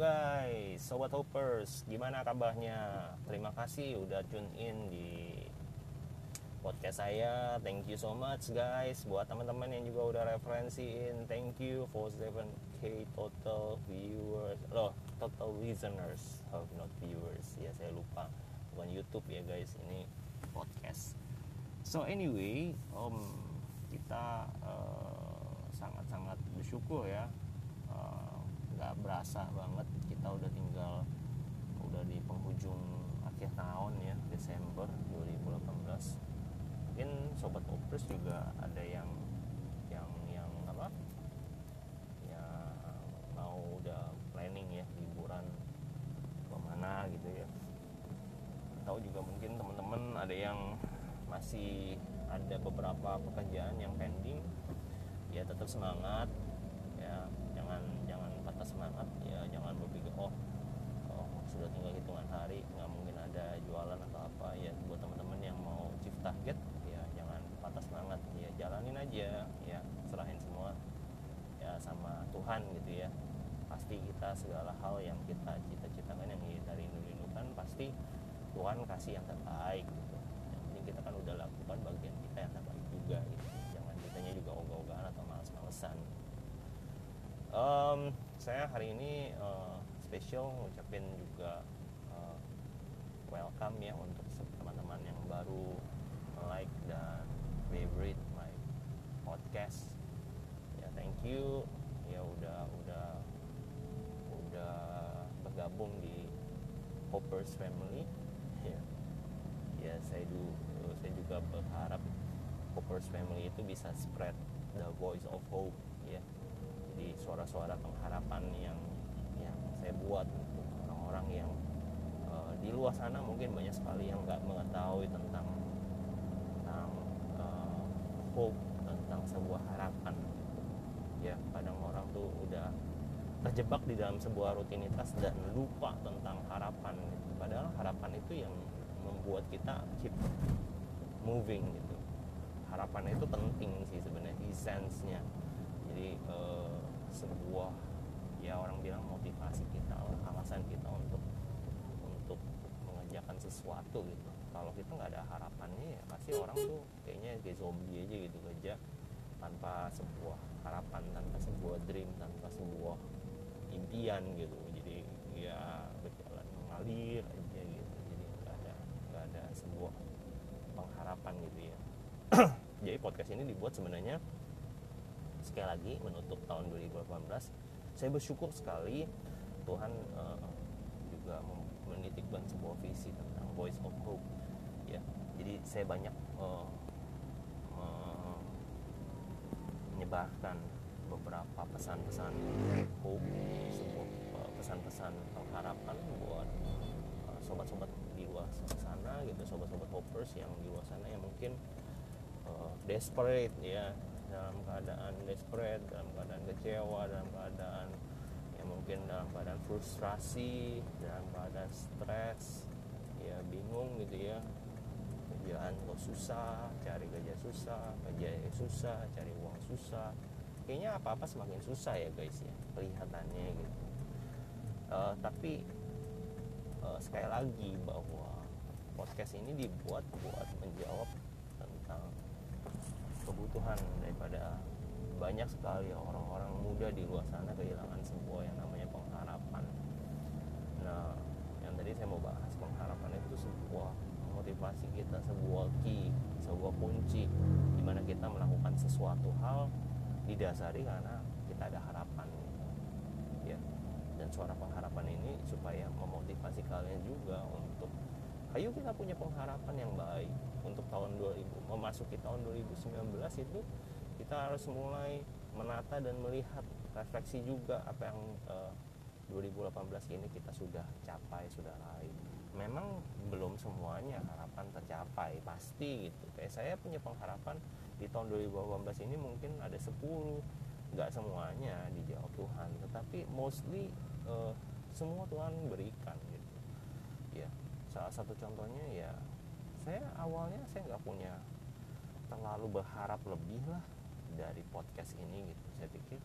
guys, Sobat Hoppers, gimana kabarnya? Terima kasih udah tune in di podcast saya. Thank you so much guys. Buat teman-teman yang juga udah referensiin, thank you for 7k total viewers. Loh, total listeners, oh, not viewers. Ya saya lupa. Bukan YouTube ya guys, ini podcast. So anyway, um, kita uh, sangat-sangat bersyukur ya nggak berasa banget. Kita udah tinggal udah di penghujung akhir tahun ya Desember 2018 mungkin sobat opus juga ada yang yang yang apa? Ya mau udah planning ya liburan ke mana gitu ya. Atau juga mungkin teman-teman ada yang masih ada beberapa pekerjaan yang pending ya tetap semangat patah semangat ya jangan berpikir oh, oh sudah tinggal hitungan hari nggak mungkin ada jualan atau apa. Ya buat teman-teman yang mau chief target ya jangan patah semangat ya jalanin aja ya serahin semua ya sama Tuhan gitu ya. Pasti kita segala hal yang kita cita-citakan yang dari rindu-rindukan pasti Tuhan kasih yang terbaik gitu. Yang penting kita kan udah lakukan bagian kita yang terbaik juga gitu. Jangan kitanya juga ogah-ogahan atau males-malesan um, saya hari ini uh, spesial ngucapin juga uh, welcome ya untuk teman-teman yang baru like dan favorite my podcast. Ya thank you. Ya udah udah udah bergabung di Hoppers Family. Ya ya saya du, saya juga berharap Hoppers Family itu bisa spread the voice of hope suara-suara pengharapan yang yang saya buat untuk orang-orang yang uh, di luar sana mungkin banyak sekali yang nggak mengetahui tentang tentang uh, hope tentang sebuah harapan. Ya kadang orang tuh udah terjebak di dalam sebuah rutinitas dan lupa tentang harapan. Padahal harapan itu yang membuat kita keep moving gitu. Harapan itu penting sih sebenarnya essence-nya. Jadi uh, sebuah ya orang bilang motivasi kita alasan kita untuk untuk mengerjakan sesuatu gitu. Kalau kita nggak ada harapannya ya pasti orang tuh kayaknya kayak zombie aja gitu kerja tanpa sebuah harapan tanpa sebuah dream tanpa sebuah impian gitu. Jadi ya berjalan mengalir aja gitu. Jadi nggak ada nggak ada sebuah pengharapan gitu ya. Jadi podcast ini dibuat sebenarnya sekali lagi menutup tahun 2018 saya bersyukur sekali Tuhan uh, juga menitikkan sebuah visi tentang voice of hope ya. Jadi saya banyak uh, menyebarkan beberapa pesan-pesan hope sebuah pesan-pesan pengharapan buat sobat-sobat di luar sana gitu sobat-sobat hoppers yang di luar sana yang mungkin uh, desperate ya dalam keadaan desperate dalam keadaan kecewa dalam keadaan ya mungkin dalam keadaan frustrasi dalam keadaan stres ya bingung gitu ya. Kerjaan kok susah cari kerja susah kerja susah cari uang susah. Kayaknya apa-apa semakin susah ya guys ya kelihatannya gitu. Uh, tapi uh, sekali lagi bahwa podcast ini dibuat buat menjawab tentang kebutuhan daripada banyak sekali orang-orang muda di luar sana kehilangan sebuah yang namanya pengharapan. Nah, yang tadi saya mau bahas pengharapan itu sebuah motivasi kita, sebuah key, sebuah kunci di mana kita melakukan sesuatu hal didasari karena kita ada harapan. Ya. Dan suara pengharapan ini supaya memotivasi kalian juga untuk ayo kita punya pengharapan yang baik untuk tahun 2000 memasuki tahun 2019 itu kita harus mulai menata dan melihat refleksi juga apa yang uh, 2018 ini kita sudah capai sudah raih. Memang belum semuanya harapan tercapai pasti gitu. Kayak saya punya pengharapan di tahun 2018 ini mungkin ada 10 nggak semuanya dijawab Tuhan. Tetapi mostly uh, semua Tuhan berikan gitu. Ya salah satu contohnya ya saya awalnya saya nggak punya terlalu berharap lebih lah dari podcast ini gitu. Saya pikir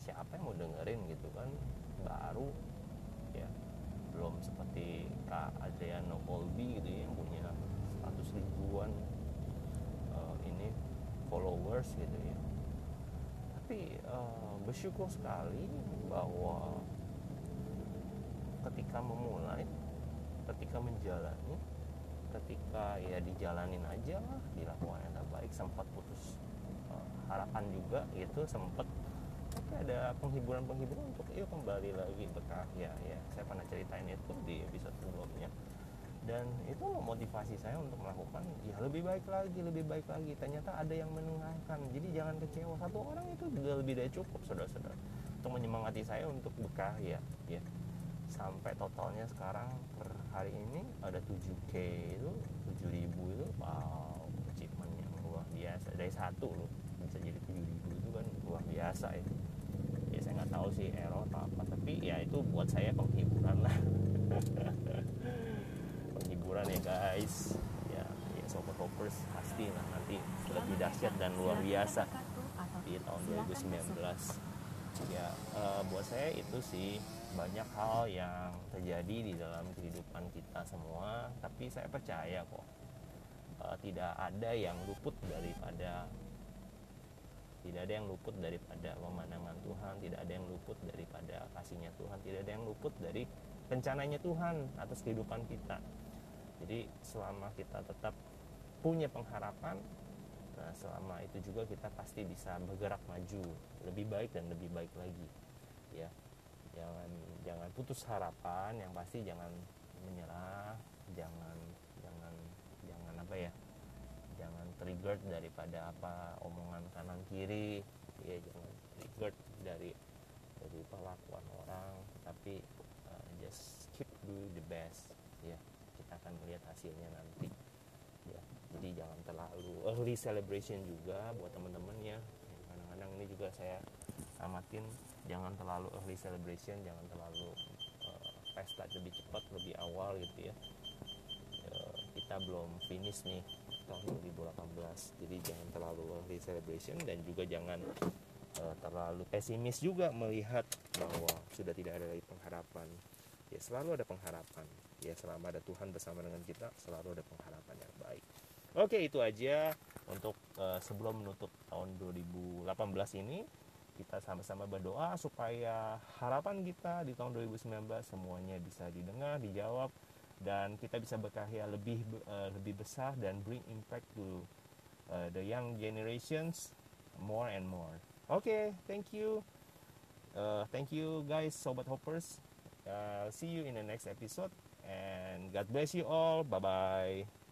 siapa yang mau dengerin gitu kan? Baru belum seperti Kak Adriano Colby gitu ya yang punya 100 ribuan uh, ini followers gitu ya. Tapi uh, bersyukur sekali bahwa ketika memulai ketika menjalani ketika ya dijalanin aja lah dilakukan yang terbaik. Sempat putus uh, harapan juga gitu sempat tapi ada penghiburan-penghiburan untuk yuk kembali lagi berkarya ya saya pernah ceritain itu di episode sebelumnya. Dan itu memotivasi saya untuk melakukan ya lebih baik lagi lebih baik lagi. Ternyata ada yang mendengarkan jadi jangan kecewa. Satu orang itu sudah lebih dari cukup saudara-saudara untuk menyemangati saya untuk berkarya ya. Sampai totalnya sekarang per 7k itu 7000 itu wow achievement yang luar biasa. Dari satu loh bisa jadi 7000 itu kan luar biasa itu. Ya saya nggak tahu sih error atau apa tapi ya itu buat saya penghiburan lah. Penghiburan ya guys. Ya, ya sobat hoppers pasti lah nanti lebih dahsyat dan luar biasa di tahun 2019 ya uh, buat saya itu sih banyak hal yang terjadi di dalam kehidupan kita tapi saya percaya kok uh, tidak ada yang luput daripada tidak ada yang luput daripada pemandangan Tuhan tidak ada yang luput daripada kasihnya Tuhan tidak ada yang luput dari rencananya Tuhan atas kehidupan kita. Jadi selama kita tetap punya pengharapan nah selama itu juga kita pasti bisa bergerak maju lebih baik dan lebih baik lagi ya. Jangan jangan putus harapan yang pasti jangan menyerah jangan jangan jangan apa ya jangan trigger daripada apa omongan kanan kiri. Ya jangan trigger dari dari perlakuan orang tapi uh, just keep do the best. Ya kita akan melihat hasilnya nanti. Ya jadi jangan terlalu early celebration juga buat teman-teman ya. Kadang-kadang ini juga saya amatin jangan terlalu early celebration jangan terlalu uh, lebih cepat lebih awal gitu ya. Uh, kita belum finish nih tahun 2018 jadi jangan terlalu early celebration dan juga jangan uh, terlalu pesimis juga melihat bahwa sudah tidak ada lagi pengharapan. Ya selalu ada pengharapan. Ya selama ada Tuhan bersama dengan kita selalu ada pengharapan yang baik. Oke itu aja untuk uh, sebelum menutup tahun 2018 ini. Kita sama-sama berdoa supaya harapan kita di tahun 2019 semuanya bisa didengar, dijawab dan kita bisa berkarya lebih uh, lebih besar dan bring impact to uh, the young generations more and more. Oke, okay, thank you. Uh, thank you guys sobat hoppers. Uh, see you in the next episode and God bless you all. Bye bye.